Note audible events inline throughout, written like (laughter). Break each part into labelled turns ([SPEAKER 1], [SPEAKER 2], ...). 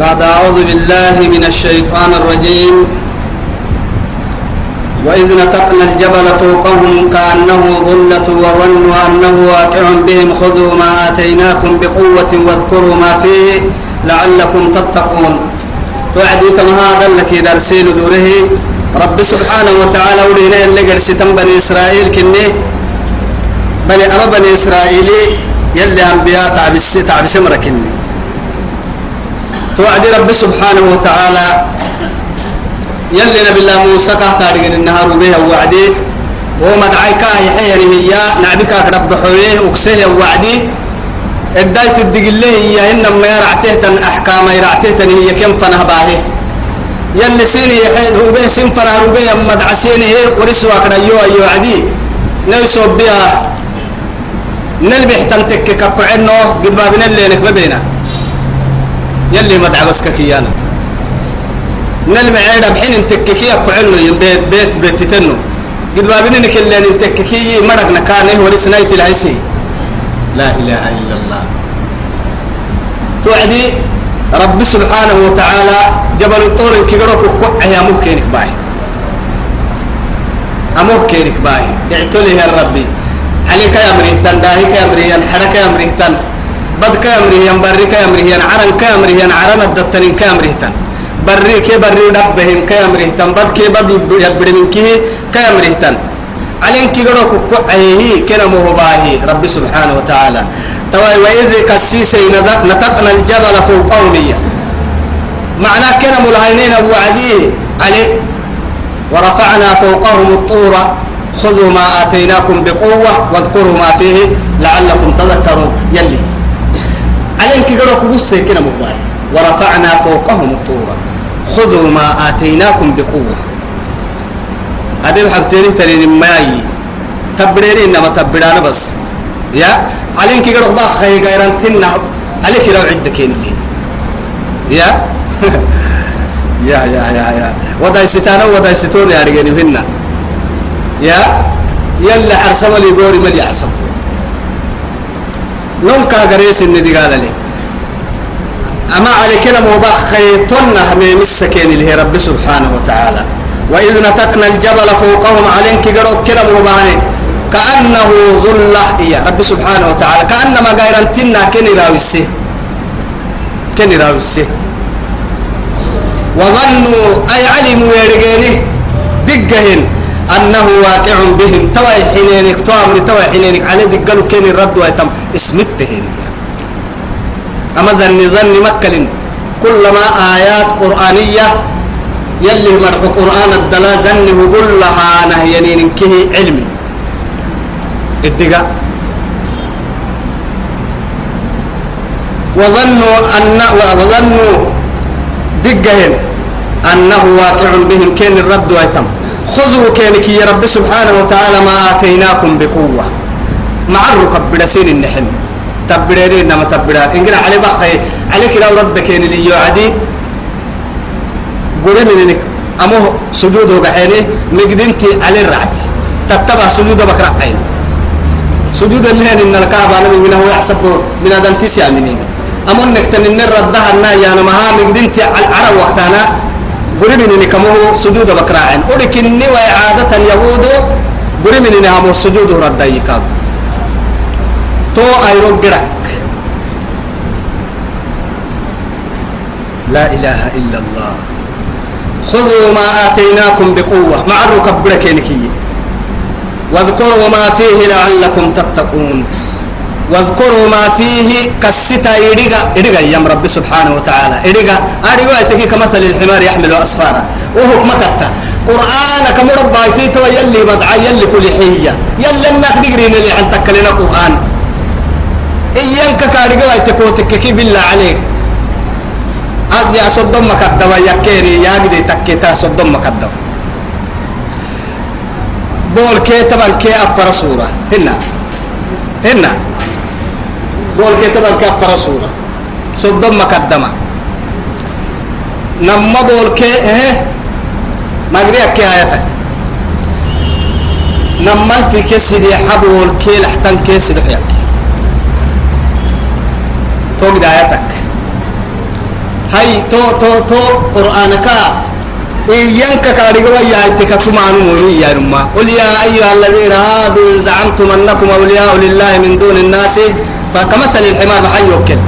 [SPEAKER 1] بعد أعوذ بالله من الشيطان الرجيم وإذ نتقنا الجبل فوقهم كأنه ظلة وظنوا أنه واقع بهم خذوا ما آتيناكم بقوة واذكروا ما فيه لعلكم تتقون توعدي كما هذا لك درسيل دوره رب سبحانه وتعالى ولينا اللي قرسيتم بني إسرائيل كني بني أما بني إسرائيلي يلي أنبياء تعبس تعبس مركني توعد ربي سبحانه وتعالى يلي نبي الله موسى كهتا دقن النهار وبيه وعدي وما دعيكا يحيى هي نعبكا رب حويه وكسيه وعدي ادايت الدقله هي انما يرعته تن احكام يرعته تن هي كم فنه باهي يلي سيني روبي سين فنه روبيه اما دعسيني هي ورسوا كريو ايو عدي نيسو بها نلبح تنتك كبعنو قد بابنا اللي نكببينه يلي مدعى بس ككيانا نلمع عيدا بحين انتككي أبقعلو بيت بيت بيت تتنو قد بابنين كلين انتككي مرق نكانه ورسناية العيسي لا إله إلا الله توعدي رب سبحانه وتعالى جبل الطور الكبيرك وقع يا مهكينك باي أمهكينك باي اعتلي يا ربي عليك يا مريتان داهيك يا مريتان حركة يا مريتان بد كامري ين بري كامري ين عرن كامري ين عرن الدتنين كامره تن بري كي بري ودق بهم كامره تن بد كي بد يبدي من كي كامره تن علين كي قرأ كوعيه كنا مهباهي ربي سبحانه وتعالى توا وإذ كسيسي نتقنا الجبل فوق قومية معناه كنا ملهينين أبو عدي علي ورفعنا فوقهم الطور خذوا ما آتيناكم بقوة واذكروا ما فيه لعلكم تذكروا يلي عليك كده كبس كنا مباي ورفعنا فوقهم الطور خذوا ما آتيناكم بقوة أبي حبتيني ترين ماي تبرير إنما تبران بس يا عليك كده بقى خي غيران تنا عليك لو عدك (laughs) يا يا يا يا يا وضع ستانا وضع ستون يا رجالي فينا يا يلا حرسم اللي بوري ما يعصم نوم كاغريس إن دي قال لي أما على كلام وبخيتن هميم السكين اللي رب سبحانه وتعالى وإذ نتقنا الجبل فوقهم عليك قروا كلام وبعني كأنه ظلة يا رب سبحانه وتعالى كأنما غيرنتنا كن راوسي كن راوسي وظنوا أي علموا يرجعني دقهن أنه واقع بهم توي حنينك تو أمري توي حنينك على دقلو كين الرد ويتم اسمتهن أما ظن ظن مكلن كلما آيات قرآنية يلي مرح قرآن الدلا ظنه كلها نهيانين كه علمي الدقاء وظنوا أن وظنوا دقهم أنه واقع بهم كين الرد ويتم خذوا كينك يا رب سبحانه وتعالى ما آتيناكم بقوة مع الركب بدسين النحن تبريرين ما تبرير إنقرا علي بخي عليك لو ردك اللي يعدي قولي منك أمو سجوده قحيني مقدنتي على الرعت تتبع سجود بكرة عين سجود اللي إن الكعبة أنا من هو يحسب من هذا التسع يعني منين أمو إنك تنين ردها النا يا أنا مها مقدنتي على العرب وقتنا قريبين كمه سجود بكراعن أركني وعادة يهود قريبين هم سجود رديك تو أيروك لا إله إلا الله خذوا ما آتيناكم بقوة مع الركب بركينكي واذكروا ما فيه لعلكم تتقون واذكروا ما فيه كستا إرقا إرقا يا رب سبحانه وتعالى إرقا أرقا أتكي كمثل الحمار يحمل أسفارا وهو مكتا قرآن كم رب أتيتو يلي بدع يلي كل حية يلي الناك دقرين اللي عندك لنا قرآن إيانك كارقا أتكوتك كي بالله عليك أد يا صدام يا كيري يا قدي تكيتا صدام مكدوا بول كي تبال كي أفر صورة هنا هنا بول كتبا كفر صدم مقدمة نما بول كي اه ما قدي أكي إيه؟ آياتك نما في كسي دي حبول كي لحتن كسي دحيك توقد آياتك هاي تو تو تو قرآنك إيانك كاريغوا ياتك تمانو يا نما قل يا أيها الذين هادوا إن زعمتم أنكم أولياء لله من دون الناس فكمثل الحمار محل يوكل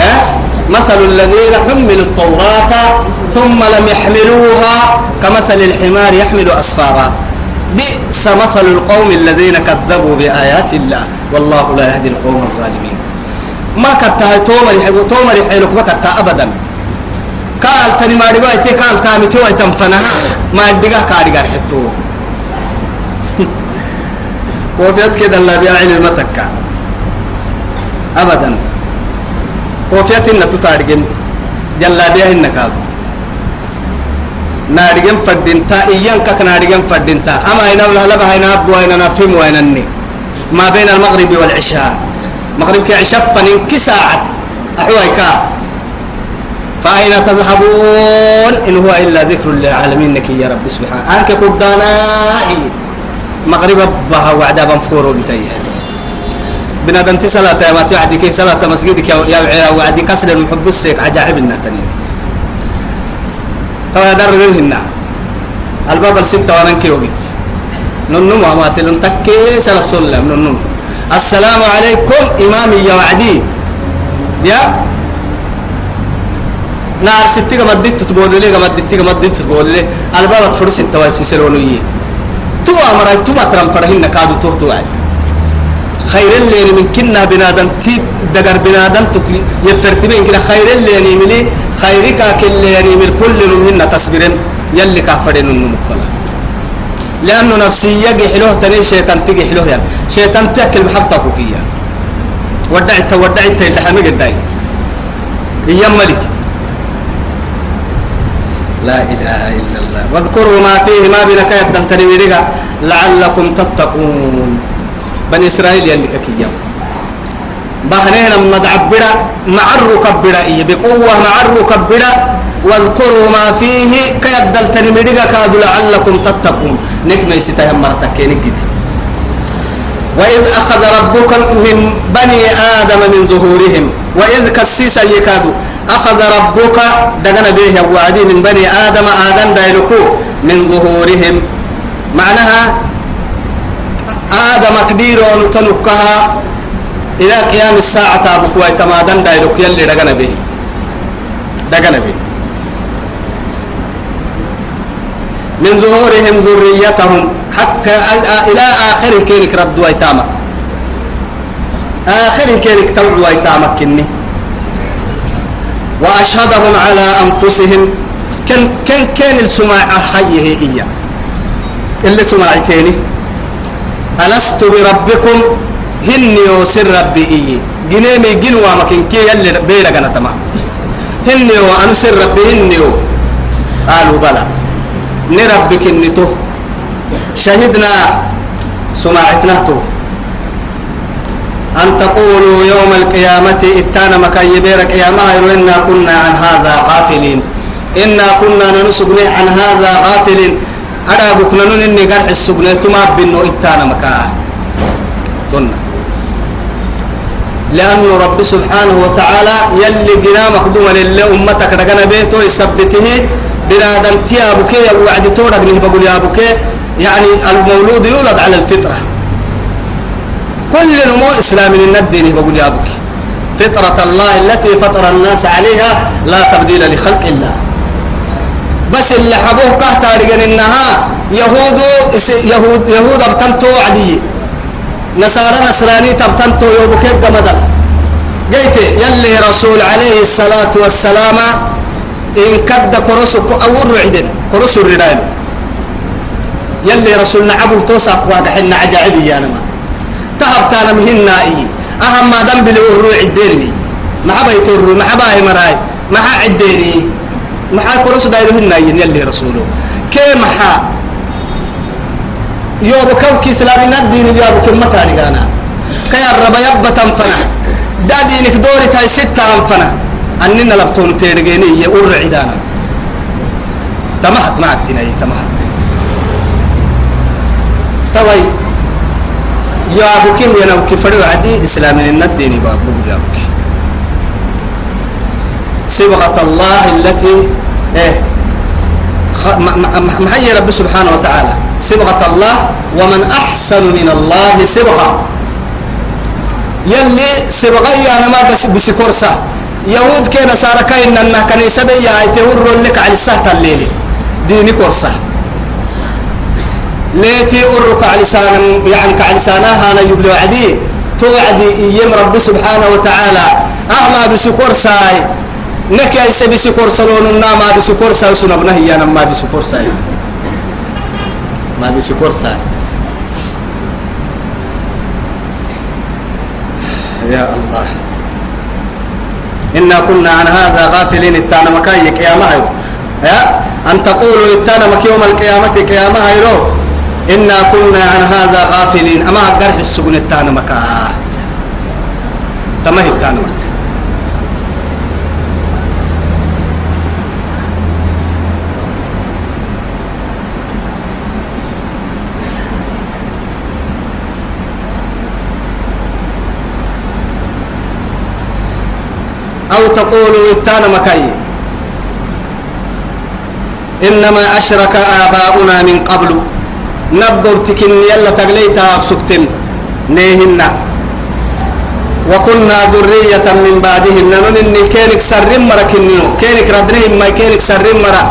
[SPEAKER 1] أه؟ مثل الذين حملوا التوراة ثم لم يحملوها كمثل الحمار يحمل أسفارا بئس مثل القوم الذين كذبوا بآيات الله والله لا يهدي القوم الظالمين ما كتا تومر يحبو تومر يحيلك ما كتا أبدا قال تني ما ربا يتي قال تامي توي تنفنها ما دقا كارغا حتو (laughs) وفيت كده الله بيعين المتكة أبدا كوفيتنا تتعرقن جلابيهن كادو نارجن فردينتا إيان كك نارجن فردينتا أما هنا ولا هلا بهنا أبو هنا نفهم وهنا نني ما بين المغرب والعشاء مغرب كعشاء فنين كساعة أحوالك فأين تذهبون إن هو إلا ذكر للعالمين نكي يا رب سبحانه أنك قدانا مغرب بها وعدا بنفورو بتيهاتي بنادنتي صلاة يا باتي وعدي كي صلاة مسجدك يا يا وعدي كسر المحب السيك عجائب لنا تاني ترى در النا الباب الستة وانا كي وقت ننم وما تلن تكي سلا سلم ننم السلام عليكم إمامي يا وعدي يا نار ستة قمت ديت تبول لي قمت ديت قمت ديت تبول لي الباب تفرس التواسي يي تو أمرك تو بترم فرهن كادو تو توعد خير اللي من كنا بنادم تي دقر بنادم تكلي يفترتبين كنا خير اللي ملي خيرك اللي من كل من تصبرن يلي كافرين النمقلا لأنه نفسية جحلوه تاني شيطان تيجي حلوه يعني شيطان تأكل بحبتك فيها ودعت ودعت اللي الحمي قداي يا ملك لا إله إلا الله واذكروا ما فيه ما بنكاية دلتني لعلكم تتقون بني إسرائيل يلي كيام بحرين مدعب بدا معرك بدا إيه بقوة معرك بدا واذكروا ما فيه كيدل تنمدق كاد لعلكم تتقون نكنا يستهم مرتك نجد وإذ أخذ ربك من بني آدم من ظهورهم وإذ كسيس يكادوا أخذ ربك دقنا به وعدي من بني آدم آدم دايلكو من ظهورهم معناها آدم كبير ونتنكها إلى قيام الساعة أبوك ويتمادن دايلوك يلي رقنا به رقنا به من ظهورهم ذريتهم حتى إلى آخر كيرك ردوا ويتامك آخر كيرك توعوا ويتامك كني وأشهدهم على أنفسهم كان كان كان السماع حيه إياه اللي سماعتيني ألست بربكم هن سر ربي إيه جنيمي جنوا مكين كي يلي بيدا كان تما هن يو أنسر ربي هن قالوا بلى نربك النتو شهدنا سماعتنا تو أن تقولوا يوم القيامة إتانا مكاي بيرك يا ماهر إنا كنا عن هذا غافلين إنا كنا ننسق عن هذا غافلين هذا بكنون إني قرح السجن ثم بنو إتانا مكان تنا لأن رب سبحانه وتعالى يلي جنا مخدوم لله أمتك رجنا بيته يثبته بنادم تيا بكي يا وعد تورك بقول يا بكي يعني المولود يولد على الفطرة كل نمو إسلام من الدين بقول يا بكي فطرة الله التي فطر الناس عليها لا تبديل لخلق الله بس اللي حبوه كهتا رجن إنها يهود يهود يهود أبتنتو عدي نصارى نصراني تبتنتو يوبكيب جمدا قيت يلي رسول عليه الصلاة والسلام إن كد كرسك أول رعدن كرس الردان يلي رسولنا توسع توسق حنا عجائبي يا نما تانا مهنا إيه أهم ما ذنب بلي الروع الديني ما حبيت الروع ما حباي مراي ما عديني maxaa koros dhayrohin naayin yalli rasuulo kee maxaa yoobo kawki islaaminad diini yoobo kimmata dhigaana kaya raba yabbatan fana daa diinik doori tahay sittaan fana annina labtoon teedhageeni iyo urra cidaana tamahat maagtinay tamahat taway yaabukim yanawki fadhiyo cadii islaaminad diini baabugu yaabuki صبغة الله التي إيه محي رب سبحانه وتعالى صبغة الله ومن أحسن من الله صبغة يلي صبغي أنا ما بس بسكورسة يهود كي نصارى كي إننا كنيسة يا يتهور لك على السهت الليلة ديني كورسة ليتي أرك على لسان يعني كعلى سانها أنا يبلو عدي توعدي إيام رب سبحانه وتعالى أهما بسكور ساي نك يا سبي سكور سلون النام ما بسكور سال سنبنا هي أنا ما بسكور سال ما بسكور سال يا الله إنا كنا عن هذا غافلين التانا مكاي يا مهر يا أن تقولوا التانا مك يوم القيامة يا مهر إنا كنا عن هذا غافلين أما قرح السجن التانا مكا تمه التانا مكا أو تقولوا اتانا مكاي إنما أشرك آباؤنا من قبل نبرتكن يلا تقليتها سكتم نيهن وكنا ذرية من بعدهم ننن إني كينك سرم مرا كنينو كينك ردنهم ما كينك سرم مرا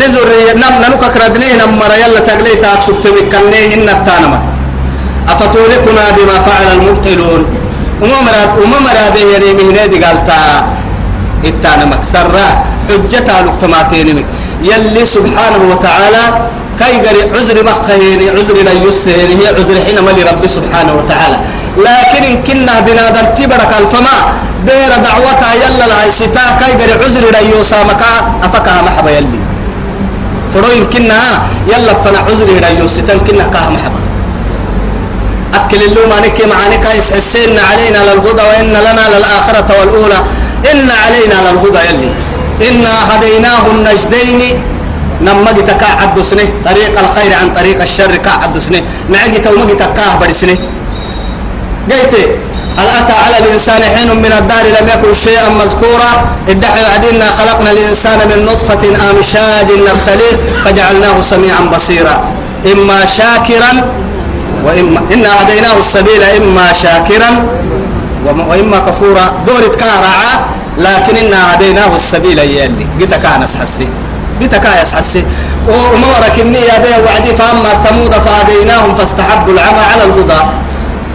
[SPEAKER 1] نذرية نم ننوك ردنهم مرا يلا تقليتها سكتم كنيهن التانما أفتولكنا بما فعل المبطلون وممرا وممرا بيني مهندي قالتا إتانا مكسرة حجتها لقتماتين يلي سبحانه وتعالى كي قري عذر مخيني عذر لا يسهني هي عذر حينما لرب سبحانه وتعالى لكن إن كنا بنادر تبرك الفما بير دعوتها يلا العيستا كي قري عذر لا يسامكا أفكها محبا يلي فرو كنا يلا فنا عذر لا يستا كنا كها محبا أكل اللوم أنك معنك إن علينا للهدى وإن لنا للآخرة والأولى إن علينا للهدى يلي إنا هديناه النجدين نما جتك عد سنه طريق الخير عن طريق الشر كعد سنه نعجي توما جتك أهبر سنه جيت هل أتى على الإنسان حين من الدار لم يكن شيئا مذكورا ادعي عدنا خلقنا الإنسان من نطفة أمشاج نبتليه فجعلناه سميعا بصيرا إما شاكرا وإما إنا هديناه السبيل إما شاكرا وإما كفورا دورت كارعا لكن إنا هديناه السبيل يلي قلت كان حسي قلت كايس حسي وما وراك إني يا بيه وعدي فأما ثمود فهديناهم فاستحبوا العمى على الهدى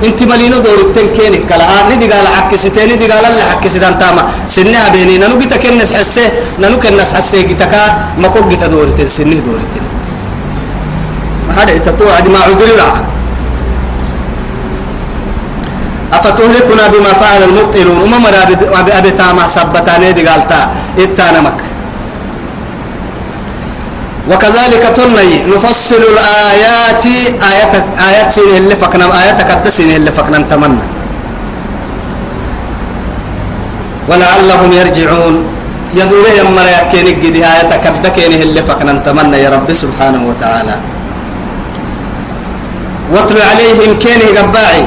[SPEAKER 1] انت ملينو دور تلكينك كلا آه، ندي قال عكستين ندي قال اللي عكستان تاما سنها بيني نانو جيتا كنس حسه نانو كنس حسه جيتا كا ما كو دورتين سنه دورتين ما حدا انت تو عدي ما عذري راحه أفتهلكنا بما فعل المبطلون وما أمم مرى أبي تامع سبتاني دي قالتا اتانمك وكذلك تني نفصل الآيات آياتك آيات سنه اللي فكنا آياتك التسنه اللي فقنا نتمنى ولعلهم يرجعون يدور يمر يكينك دي آياتك الدكينه اللي فقنا نتمنى يا رب سبحانه وتعالى واتل عليهم كينه قباعي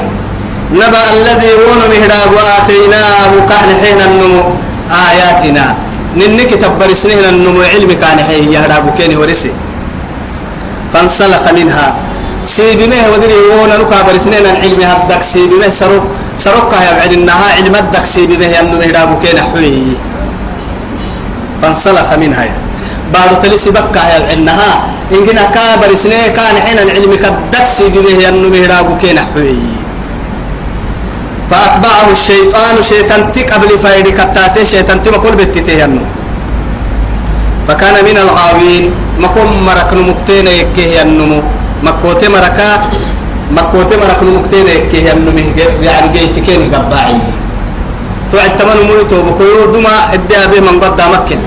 [SPEAKER 1] نبأ الذي ون مهراب وآتيناه كان حين النمو آياتنا ننك تبرسنين النمو علم كان حين يهراب كيني ورسي فانسلخ منها سيبمه ودري ون نكا برسنين العلم هدك سيبمه سرو سرقة يبعد إنها علم هدك سيبمه ينمو مهراب كيني حوي فانسلخ منها بعد تلسي بكا يبعدنها إن كنا كابر سنين كان حين العلم كدك سيبمه ينمو مهراب كيني حوي فأتبعه الشيطان شيطان تي قبل فايدي كتاتي شيطان تي مكول بتتي فكان من الغاوين مكون مرك نمكتين يكيه النمو مكوتي مركا مكوتي مرك نمكتين يكيه النمو يعني جيتكين قباعي توعد تمن مولتو بكيو دما ادعى من قد مكن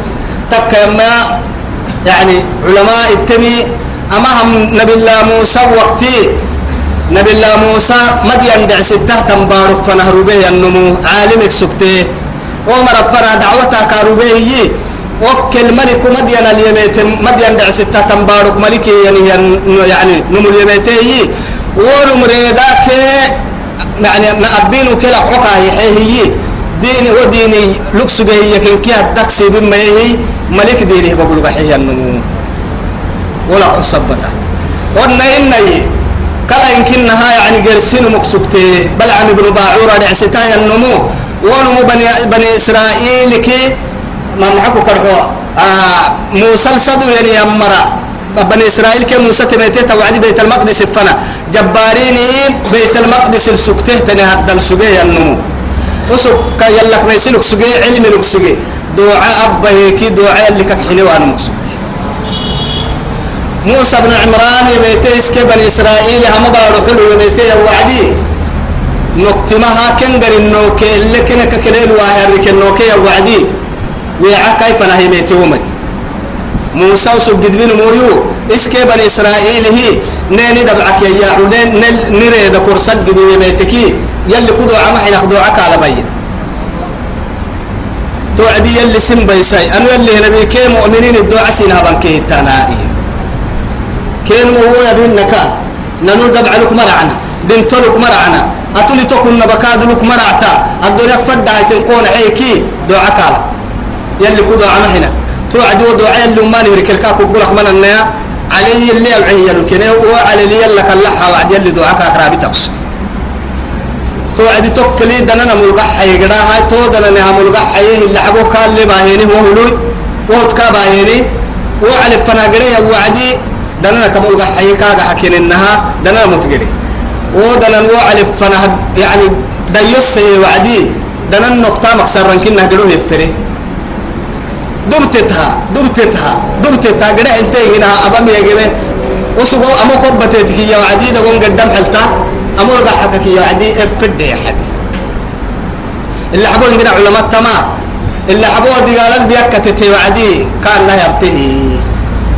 [SPEAKER 1] تك يما يعني علماء التمي أما هم نبي الله موسى وقتي نبي الله موسى مدين دع سته تنبارو فنهربه النمو عالمك سكته عمر فرا دعوتها كاروبه وكل ملك مدين اليميت مدين دع سته تنبارو ملك يعني يعني نمو اليميتي ونمر ذاك يعني ما أبينو كلا عقا هي ديني وديني لكس به يكن كيها تكسي بما هي ملك ديني بقول بحي النمو ولا عصبته وإن إني كلا يمكنها يعني جرسين مكسبتي بل عن ابن باعورة دعستها النمو ونمو بني, بني إسرائيل كي ممعكو كرهوا آه موسى الصدو يعني يمرا بني إسرائيل كي موسى تميتي توعد بيت المقدس فنا جباريني بيت المقدس السكته تني هدل سجي النمو وسك يلك ميسلك سجي علم لك سجي دعاء أبهيكي دعاء لك حلوان مكسبتي موسى بن عمران يميتي اسكي بني إسرائيل هم بارو كلو يميتي وعدي نكتمها كنجر النوكي اللي كنك كليل وهيرك النوكي وعدي ويعا كيف نهي ميتي ومري موسى وسجد بن مويو اسكي بني إسرائيل هي نيني دبعك يا علين نريد كرسك قدو يميتكي يلي قدو عمحي ناخدو عكا لبين توعدي يلي سنبيساي أنا يلي نبي كي مؤمنين الدعاء سينها بنكي التنائي كين هو يدون نكا ننو دبع لك مرعنا دنت لك مرعنا أتولي تكون نبكاد لك مرعتا الدنيا فدع تنقون حيكي دعاك يلي كدو عنا هنا توعدوا دعاء اللي ما نهرك الكاك وقولك من النيا علي اللي أبعي يلوكيني وعلى لي لك اللحة وعد يلي دعاك أقرابي تقص توعد تكلي دننا ملقح حيقراها تو دننا ملقح حيه اللي حقوك اللي باهيني وهلوي وهتكا باهيني وعلى الفناقرية وعدي دنا كبول حيكا حكين إنها دنا متجري ودنا وعل فنا يعني ديوس وعدي دنا النقطة مكسرا كنا جلوه يفري دمتتها دمتتها دمتتها قد انت هنا أبام يجيبه وسوقوا أمو قبتك يا وعدي دقون قدام حلتا أمو رجع حكك يا وعدي افرد يا حبي اللي عبون قنا علماء تما اللي عبوه دي قال بيكتت وعدي كان لا يبتهي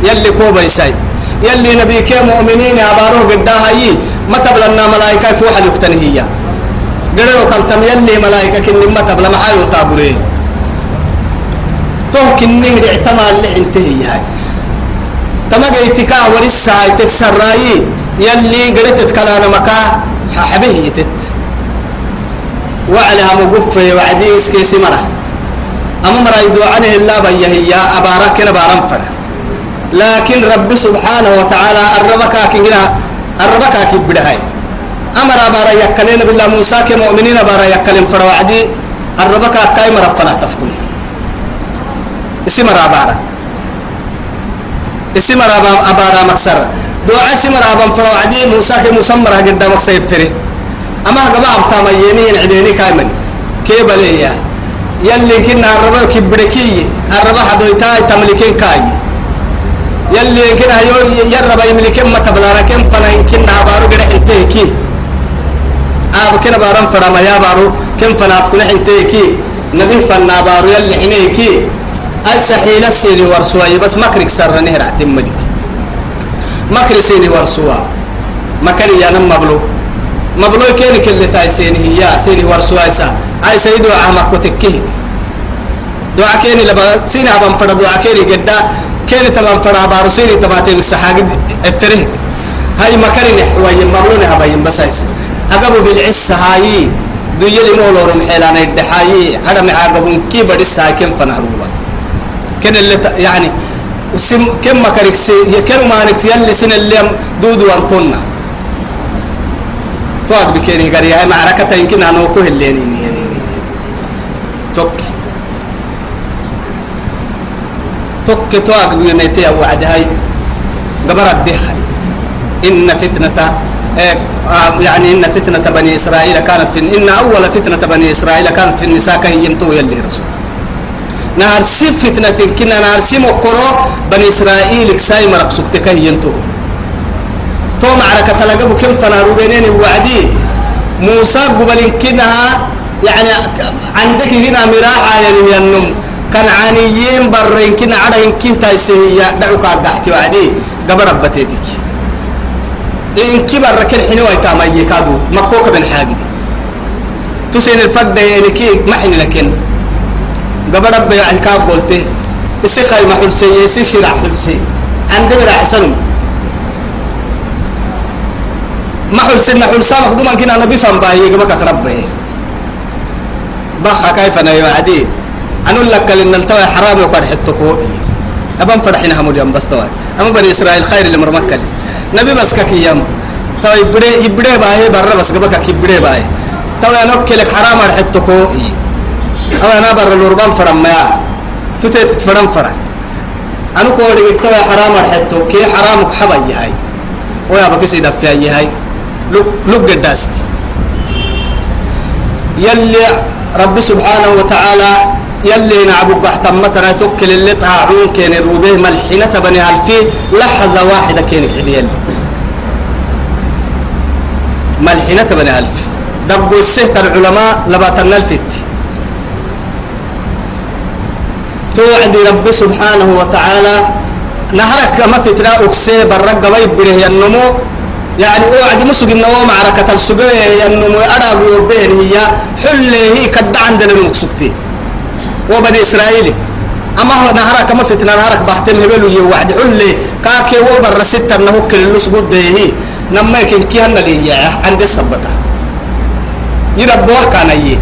[SPEAKER 1] يلي كوبا يسايد يلي نبيك مؤمنين عباره قدها هي ما تبلنا ملائكة فوحة يقتن هي قدروا كالتم يلي ملائكة كن ما تبلا معايو تابوري تو كنه اعتمى اللي انتهي هاي تما قيتكا ورسا تكسر راي يلي قدرت كلانا مكا حبيه يتت وعلها مقفة وعديس كيسي مرة أما مرة دعاني الله بيه هي أبارك أنا بارم فرح لكن رب سبحانه وتعالى الربكا كنا الربكا كبدهاي أمر بارا يكلين بالله موسى كمؤمنين بارا يكلين فروا عدي الربكا كاي مرفنا تفكل اسم رابارا اسم رابا أبارا مكسر دعاء اسم رابا فروا عدي موسى كمسمر قد مكسر فري أما قبع بتام يمين عديني كايمن كيبلية يلي كنا الربكا كبدكي الربكا دويتاي تملكين كاي يلي كنا يو يربا يملي كم متبلارا كم فنا كنا عبارو كده انتهكي آب كنا بارم فرما يا بارو كم فنا فكنا انتهكي نبي فنا بارو يلي حنيكي السحيل السيري ورسوا بس مكرك سر نهر عتمدك مكر سيني ورسوا مكر يا نم مبلو مبلو كين كل تاي سيني هي سيني ورسوا يسا أي سيدو عمك وتكيه دعاء كين لبا سيني عبام فرد دعاء كين قدا كيري تمام فرع بارسيني تبعتين سحاجد افتره هاي مكان نحوي مرلون هبايم بسايس أقبل بالعس هاي دوية لمولور الحيلان الدحاي على معاقبون كي بدي ساكن فنهروبا كن اللي يعني سم كم مكانك سي كانوا مانك يلي سن اللي دود وانطنا توك بكيني قرية معركة يمكن أنا وكل اللي يعني توك توك توك نيتي وعد هاي قبر الدهاي إن فتنة إيه، آه، يعني إن فتنة بني إسرائيل كانت في إن أول فتنة بني إسرائيل كانت في النساء كهي يمتو يلي رسول نهار سي فتنة كنا نهار سي مقرو بني إسرائيل كساي مرق سكتك هي ينتو تو معركة لقبو كم تنارو بينين وعدي موسى قبل كنها يعني عندك هنا مراحة يعني ينم كنعانيين برين كنا عرين كي تايسيا دعوك عقحتي وعدي قبر ربتيتك إن كي بركن حنوا يتاما يكادو مكوك بن حاجد تسين الفرد يعني كي ما حين لكن قبر رب يعني كاب قلتي السخاي محل سيء سيشرع حل سيء عند برع سلم محل سنة حل سامك دوما كنا نبي فان باهي قبر كربه بخا كيف أنا يوعدي أنا لك إن التوى حرام وقد حتكو أبان فرحنا هم اليوم بس توى أما بني إسرائيل خير اللي مرمك نبي بس كيام توى يبدي يبدي باهي برا بس كبك يبدي باهي توى أنا كلك حرام وقد حتكو أو أنا برا لوربان فرام ما تتت فرام فرا أنا كوري توى حرام وقد حتكو كي حرام وحبا يهاي ويا بكي سيدا فيها يهاي لوك لوك داست يلي رب سبحانه وتعالى يلي نعبو بحتمتنا توكل اللي طاعون كان الروبيه ملحينة بني ألفي لحظة واحدة كان حليل ملحينة بني ألف دبو السهت العلماء لباتنا الفت توعد رب سبحانه وتعالى نهرك ما فترة أكسي برق بيب بره النمو يعني اوعد مسوق النوم معركة السجايا النمو أرى بين هي حلي هي كد عند المكسوكتي وبني إسرائيل أما هو نهارك ما فتنا نهارك بحتم هبلو هي واحد حلي كاكي وبر ستة نهوك اللص قد هي نما يمكن كي هن لي عند السبتة يربوه كان يي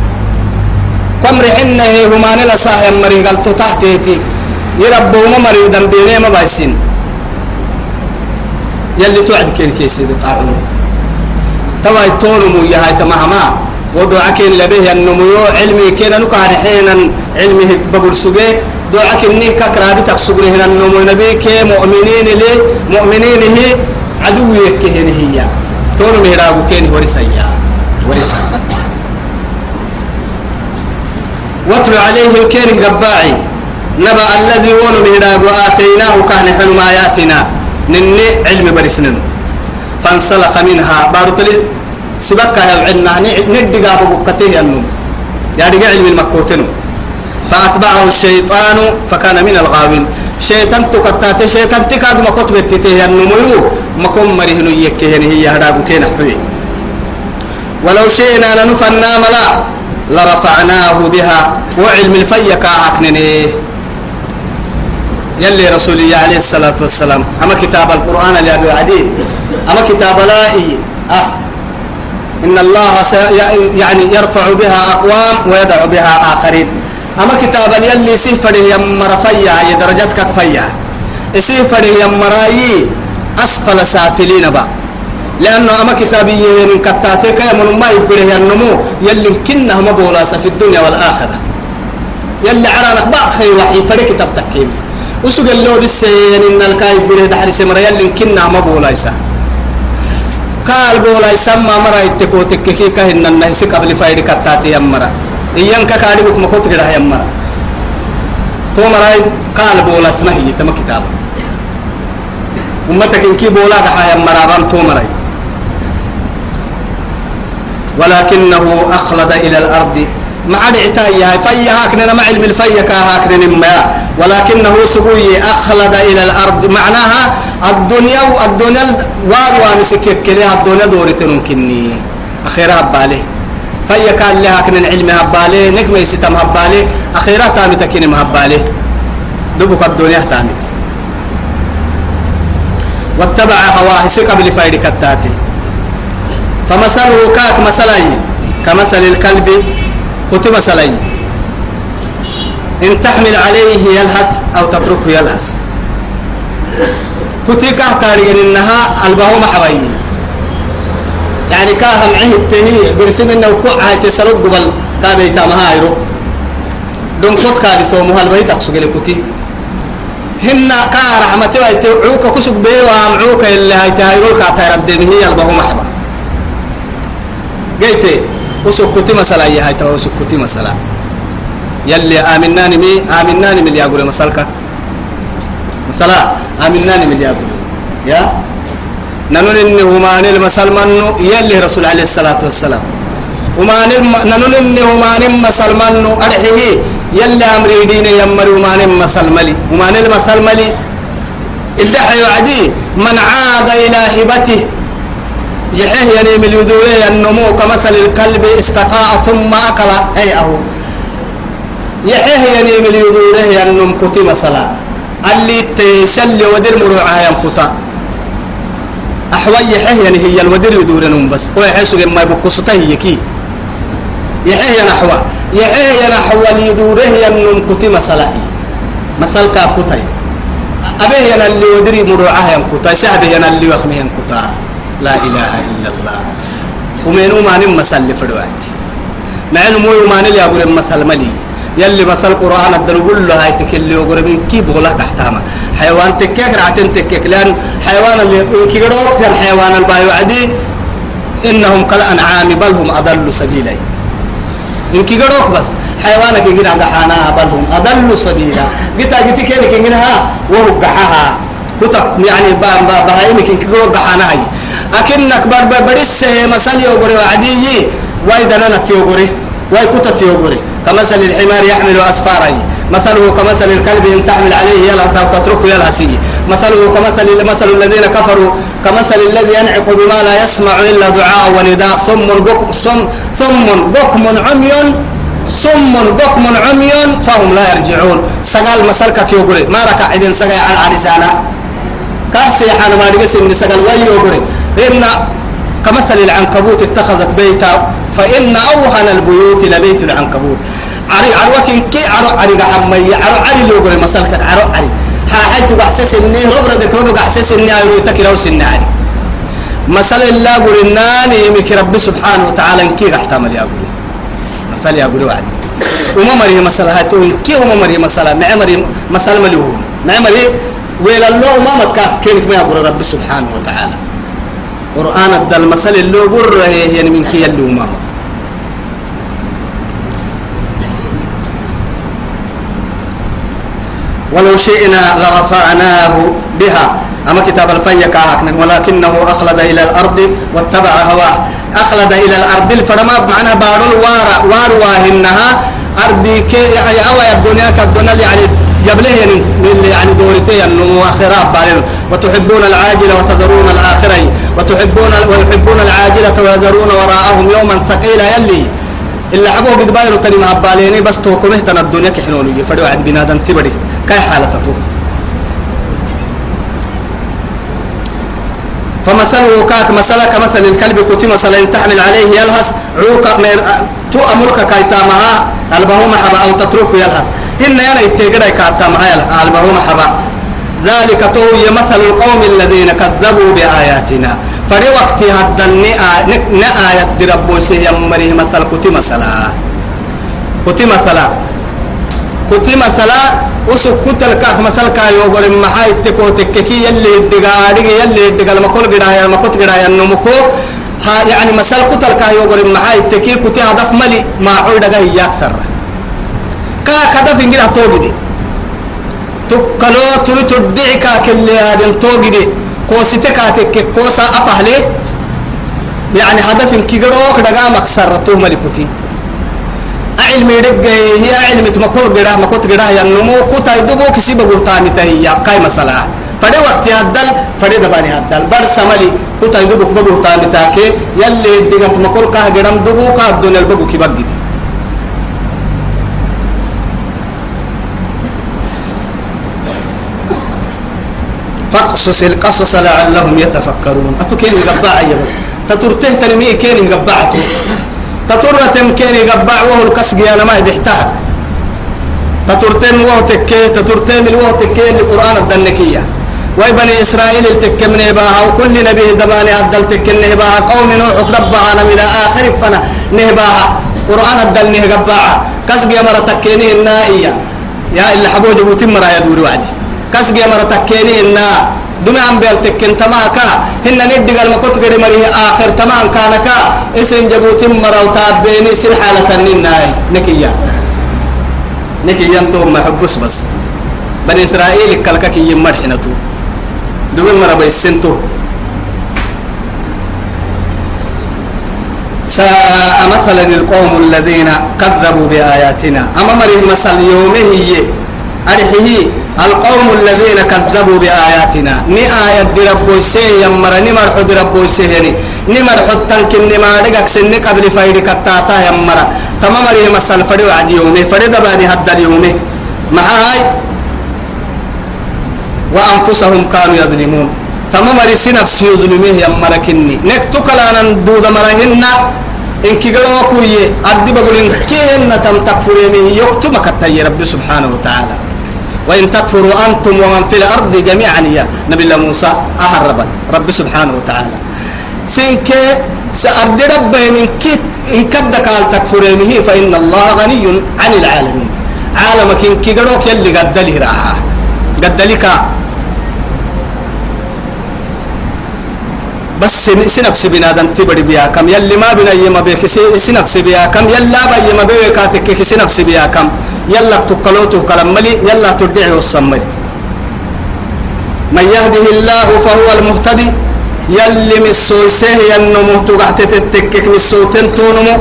[SPEAKER 1] كم رحنا هي همان لا ساهم مري قال تو تحتيتي يربوه ما مري دم بيني ما بايسين يلي توعد كين كيسي تعالوا توا يتولمو يا هاي تماما ودعاك اللي به النمو علمي كنا نكار حينا علمه ببل سبي دعاك إني كاكرا بتك سبره النمو نبيك مؤمنين لي مؤمنين هي عدوك هي هي تون مهرابو كين ورسيا ورسيا واتل عليهم كين قباعي نبأ الذي ون مهرابو آتيناه كان حلم آياتنا نني علم برسنن فانسلخ منها بارتلي سبك عنا ندق أبو قتيه النوم يعني علم المكوتنو فأتبعه الشيطان فكان من الغاوين شيطان تكتات شيطان تكاد ما كتب تتيه النمو مكم مرهن يكهن هي هداب كين حبي ولو شئنا لنفنا ملا لرفعناه بها وعلم الفيك أكنني يلي رسولي عليه الصلاة والسلام أما كتاب القرآن اللي أبي عدي أما كتاب لائي أه إن الله يعني يرفع بها أقوام ويدع بها آخرين أما كتاب يلي سفر يم رفيع درجتك كفيع سيفر يم رايي أسفل سافلين بقى لأنه أما كتابي من كتاتيك من ما يبره النمو يلي كنه ما بولاس في الدنيا والآخرة يلي عرانك بقى خي وحي فريق كتاب تكيم وسوق اللو بس إن الكايب بره دحر سمر يلي كنا ما بولاس قال بولا يسمى مرا يتكو تككي كهن النهس قبل فايد كتاتي يمرا إيان كاكاري بكما كنت قرأ يمرا تو مرا قال بولا سنهي تم كتاب أمتك إنكي بولا دحا يمرا بان تو مرا ولكنه أخلد إلى الأرض مع دعتا يا فيا هاكنا مع علم الفيا كا هاكنا ما ولكنه سبوي أخلد إلى الأرض معناها الدنيا الدنيا واروان سكك لها الدنيا دورة ممكنني أخيرا بالي فهي كان لها كن العلم هبالي نكمة يستم هبالي أخيرا تامت كن مهبالي دبك الدنيا تامت واتبع هواه قبل فايد كتاتي فمثله كاك مثلين كمثل الكلب كتب مثلا إن تحمل عليه يلهث أو تتركه يلهث كتيكا كه تاريين إنها البهو محوي يعني كه هم عهد تهي برسم إنه هاي تسرق قبل كابي تامها عيرو دون كت كابي تومها البهي تقصق لكتي هنا كه رحمتي تعوك كسب بي وامعوك اللي هاي تهيرو كاتيرد به البهو محبا جيتي وسكتي يا هاي توسكتي مسلا يلي آمناني مي آمناني مي ليأقول مسألك مسألة آمناني مي ليأقول يا ننون إن هما نل منو يلي رسول عليه الصلاة والسلام هما نل إن هما نل منو أرحيه يلي أمر دين يمر هما نل مسلملي هما نل مسلملي الدحي وعدي من عاد إلى هبته يحيه يعني يدوري النمو كمثل الكلب استقاع ثم أكل أي أهو يحيه ينيم اليدوره ينم يعني كتي مثلا اللي تيسل ودر مروعا ينكتا أحوال يحيه يعني هي الودر يدور نم بس ويحيسو ما يبقصته هي كي يحيه نحوا يعني يحيه نحوا يعني اليدوره إيه ينم كتي مثلا مثل كاكتاي أبي أنا اللي ودري مروعا ينكتا سهبي أنا اللي وخمي ينكتا لا إله إلا الله ومنو ما نم مثل لفروات مع إنه مو يماني لي أقول مثل ملي يلي بس القرآن أدل قول له هاي تكلي وقربين كي بغلا تحتها حيوان تكيك رعتين تكيك لأن حيوان اللي كيقدر في الحيوان البايو عدي إنهم كالأنعام بل هم أضل سبيلا إن كيقدروك بس حيوانك يجي عند حانا بل هم أضل سبيلا قلت أجيتي كيف يجي وهو قحها كتك يعني بام بام بهاي ممكن كيقدروا قحنا هاي أكنك بربر بريس مسألة وقري وعدي وايد أنا نتيوقري ويكتت يوغري كمثل الحمار يحمل أسفاره مثله كمثل الكلب إن تحمل عليه يلهث أو تتركه يلهث مثله كمثل مثل الذين كفروا كمثل الذي ينعق بما لا يسمع إلا دعاء ونداء ثم بكم ثم ثم بكم عمي ثم بكم عمي فهم لا يرجعون سقال مسلكك يوغري ما ركع عدن سقال عن عرسانا كاسي حانا ما رجس إن سقال ويوغري إن كمثل العنكبوت اتخذت بيتا فإن أوهن البيوت لبيت العنكبوت عري عروك كي عرو عري عمي عرو عري لو قول مسالك عرو عري ها حيت بحسس إني ربر دك ربر بحسس إني عرو تكرو سن عري مثل الله قرناني يمك ربي سبحانه وتعالى كي احتمل يا قول مثل يا قول وعد وما أمم مري مثلا هاتون كي وما أمم مري مثلا معمري مثلا مليون معمري ويل الله ما متكا كينك ما يقول ربي سبحانه وتعالى قرآن الدل مثل اللي قرر يعني من كي اللي ما هو ولو شئنا لرفعناه بها أما كتاب الفن ولكنه أخلد إلى الأرض واتبع هواه أخلد إلى الأرض الفرما بمعنى بارو وار وارواهنها أرضي كي يعني أوى الدنيا كالدنيا يعني جبله يعني يعني دورتي أنه يعني، آخرة بالين وتحبون العاجلة وتذرون الآخرة وتحبون ويحبون العاجلة ويذرون وراءهم يوما ثقيلا يلي إلا حبوا بدبايرو تنين هباليني بس توكمه تنا الدنيا كحنوني فدي واحد بنادم تبري كاي حالة تطول فمثله كاك مثلا كمثل الكلب قتي مثلا تحمل عليه يلهس عوك مير تو أمرك كاي تامها البهو محبا أو تتركه يلهس إن يلا يتقرأ كاي تامها البهو محبا ذلك توي مثل القوم الذين كذبوا بآياتنا فري وقت هدى نآية ربو سيهم مريه مثل قتي مثلا قتي مثلا كتي مسألة وسك كتل كه مسألة كيوغر معاي تكو تككي يلي الدقارق يلي الدقال مكول قدايا المكوت قدايا النمكو ها يعني مسألة كتل كيوغر معاي تكي كتي هدف ملي ما عودة ياك سر كا كدف إنجل هتوجدي تكلو توي تدعي كا كلي هذا توجدي كوستك هتك كوسا أفهله يعني هدف إنكي قدوك مكسر تو ملي كتي علمي دقي هي علم تمكل قراه مكوت قراه ينمو كوتا يدبو كسي بقرطاني تهي قاي مسألة فدي وقت هدل فدي دباني هدل بر سملي كوتا يدبو بقرطاني تاكي يلي دقا تمكل قاه قرام دبو قاه الدنيا البقو كي بقيت فاقصص القصص لعلهم يتفكرون أتو كين قبعة يا بس تترته تنمية كين قبعته تطر تمكيني قبع وهو الكسق أنا ما بحتها تطرتين وهو تكي تطرتين الوهو تكي القرآن الدنكية وبني إسرائيل التك من إباها وكل نبي دباني أدل تك نهباها قوم نوح رب عالم إلى آخر فنا نهباها قرآن الدل نهباها كسق يا مرة تكيني النائية يا إلا حبوج بوتين يا يدور وعدي كسق يا مرة تكيني النائية دم عم بيلتكن تماكا هن ندق المكوت قد مريه آخر تمان كانكا اسم جبوت مرو تابيني سل حالة النيناي نكيا نكيا انتم محبوس بس بني إسرائيل كلكا كي يمرحنتو دم مرة بيسنتو ساء مثلا القوم الذين كذبوا بآياتنا أما مريه مثل يومه أرحيه القوم الذين كذبوا بآياتنا ني آية دي ربو سيه يمرا ني مرحو دي ربو سيه ني ني مرحو تنكن ني مارقك سنة قبل فايد كتاتا يمرا تمام ريه مسال فدي وعدي يومي فدي دباني حد اليومي مع هاي وأنفسهم كانوا يظلمون تمام ريه نفسي يظلميه يمرا كني نكتو كلانا دود مرهن إنك قلوا كوي أردي بقول إنك إن تم تكفريني يكتو مكتا ربي سبحانه وتعالى وإن تكفروا أنتم ومن في الأرض جميعا يا نبي الله موسى أهرب رب سبحانه وتعالى سينك سأرد رب من كت إن كد قال تكفرينه فإن الله غني عن العالمين عالمك إن كي قدوك يلي قدلي قد قدلك بس سنقص بنا دنت بدي بيا كم يلي ما بنا يما بيك سنقص بيا كم يلا با يما بيك كاتك سنقص بيا كم يلا تقلوته كلام ملي يلا تدعي الصمد من يهده الله فهو المهتدي يلي مسوسه ينمو تغتت التكك مسوتن تونمو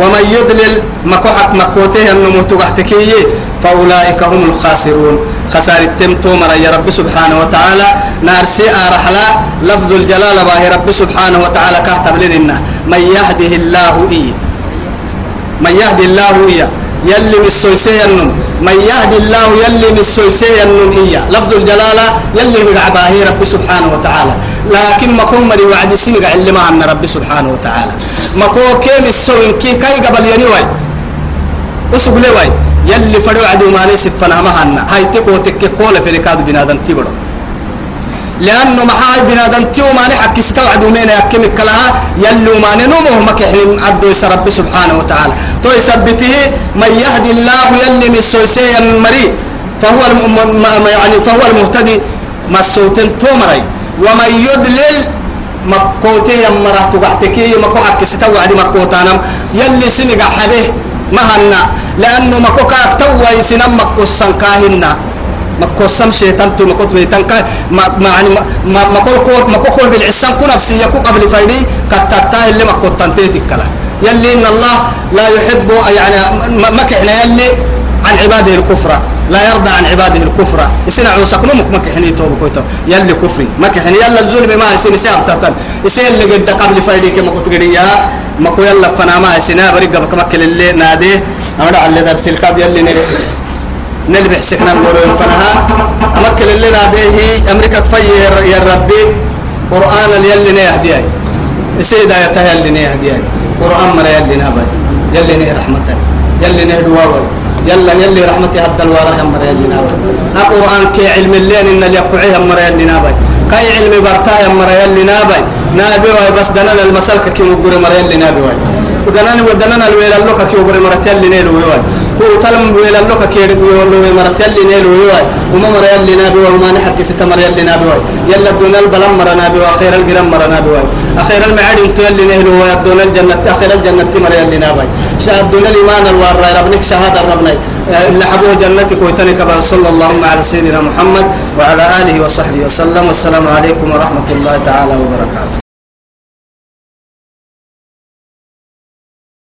[SPEAKER 1] ومن يضلل مكوحك مكوته ينمو تغتكيه فأولئك هم الخاسرون خسارة تمتو مرأي رب سبحانه وتعالى نارسي رحلة لفظ الجلال باه رب سبحانه وتعالى كهتر لنا من يهده الله إيه من يهدي الله إيه يلي مسويسي النم من يهدي الله يلي مسويسي النم إيه لفظ الجلالة يلي مقعباه رب سبحانه وتعالى لكن ما كن مري وعد سنقع اللي معنا رب سبحانه وتعالى ما كو كين السوين كي كي قبل ينوي أسوق لوي يلي فدو عدو ماني سفنا مهنا هاي تكو تكي قول في ركاد بنادم تبرو لأنه ما هاي بنادم تيو ماني حكيس كو عدو مين يكيم كلها يلو ماني نموه مكحلم عدو يسرب سبحانه وتعالى تو يثبته ما يهدي الله يلي من سويسي المري فهو الم... يعني فهو المهتدي ما تومري ومن يدلل مكوتي يمره تبعتكي مكو حكيس تو عدو مكوتانم يلي سنقع حبيه مهنا لأنه ما كوكا توا يسنا ما كوسان كاهنا ما مكوسن شيطان تو ما كوت بيتان كا ما يعني ما ما كول كول ما كول بالعسان كون نفسي يكو قبل فايدي كتاتا اللي ما كوت تيتك كلا يلي إن الله لا يحب يعني ما كحنا يلي عن عباده الكفرة لا يرضى عن عباده الكفرة يسنا عوسك نمك ما كحنا يتوب كويتو يلي كفري ما كحنا يلا الظلم بما يسنا سابتا يسنا اللي قد قبل فايديك ما كنت قد مكو يلا فناما سنا بريق بكمك اللي نادي أنا على درس الكاب يلي نلي نلي بحسك نقول فنها اللي نادي أمريكا تفي يا ربي قرآن يلي نهديه السيدة يتها يلي نهديه قرآن مرة يلي نهبي يلي نه رحمته يلي نه دواوي يلا رحمتي هذا الوارح مرة يلي نهبي القرآن كي علم الليل إن اللي يقعيه مرة يلي نهبي كاي علمي برتا يا مريال لنابي نابي واي بس دنا المسلك كي مغري مريال لنابي واي ودنا ودنا الويل اللوكا كي مغري مرتيال لنيلو واي هو تلم ويل اللوكا كي مغري مرتيال لنيلو واي وما مريال لنابي واي وما نحب كي ست مريال لنابي واي يلا دون البلم مرنابي واخير الجرم مرنابي واي اخير المعادي انتو اللي نهلو واي دون الجنة اخير الجنة مريال لنابي شاهد دون الايمان الوار ربنك شهادة ربنك اللي حبوه جنتك ويتنك صلى الله على سيدنا محمد وعلى آله وصحبه وسلم والسلام عليكم ورحمة الله تعالى وبركاته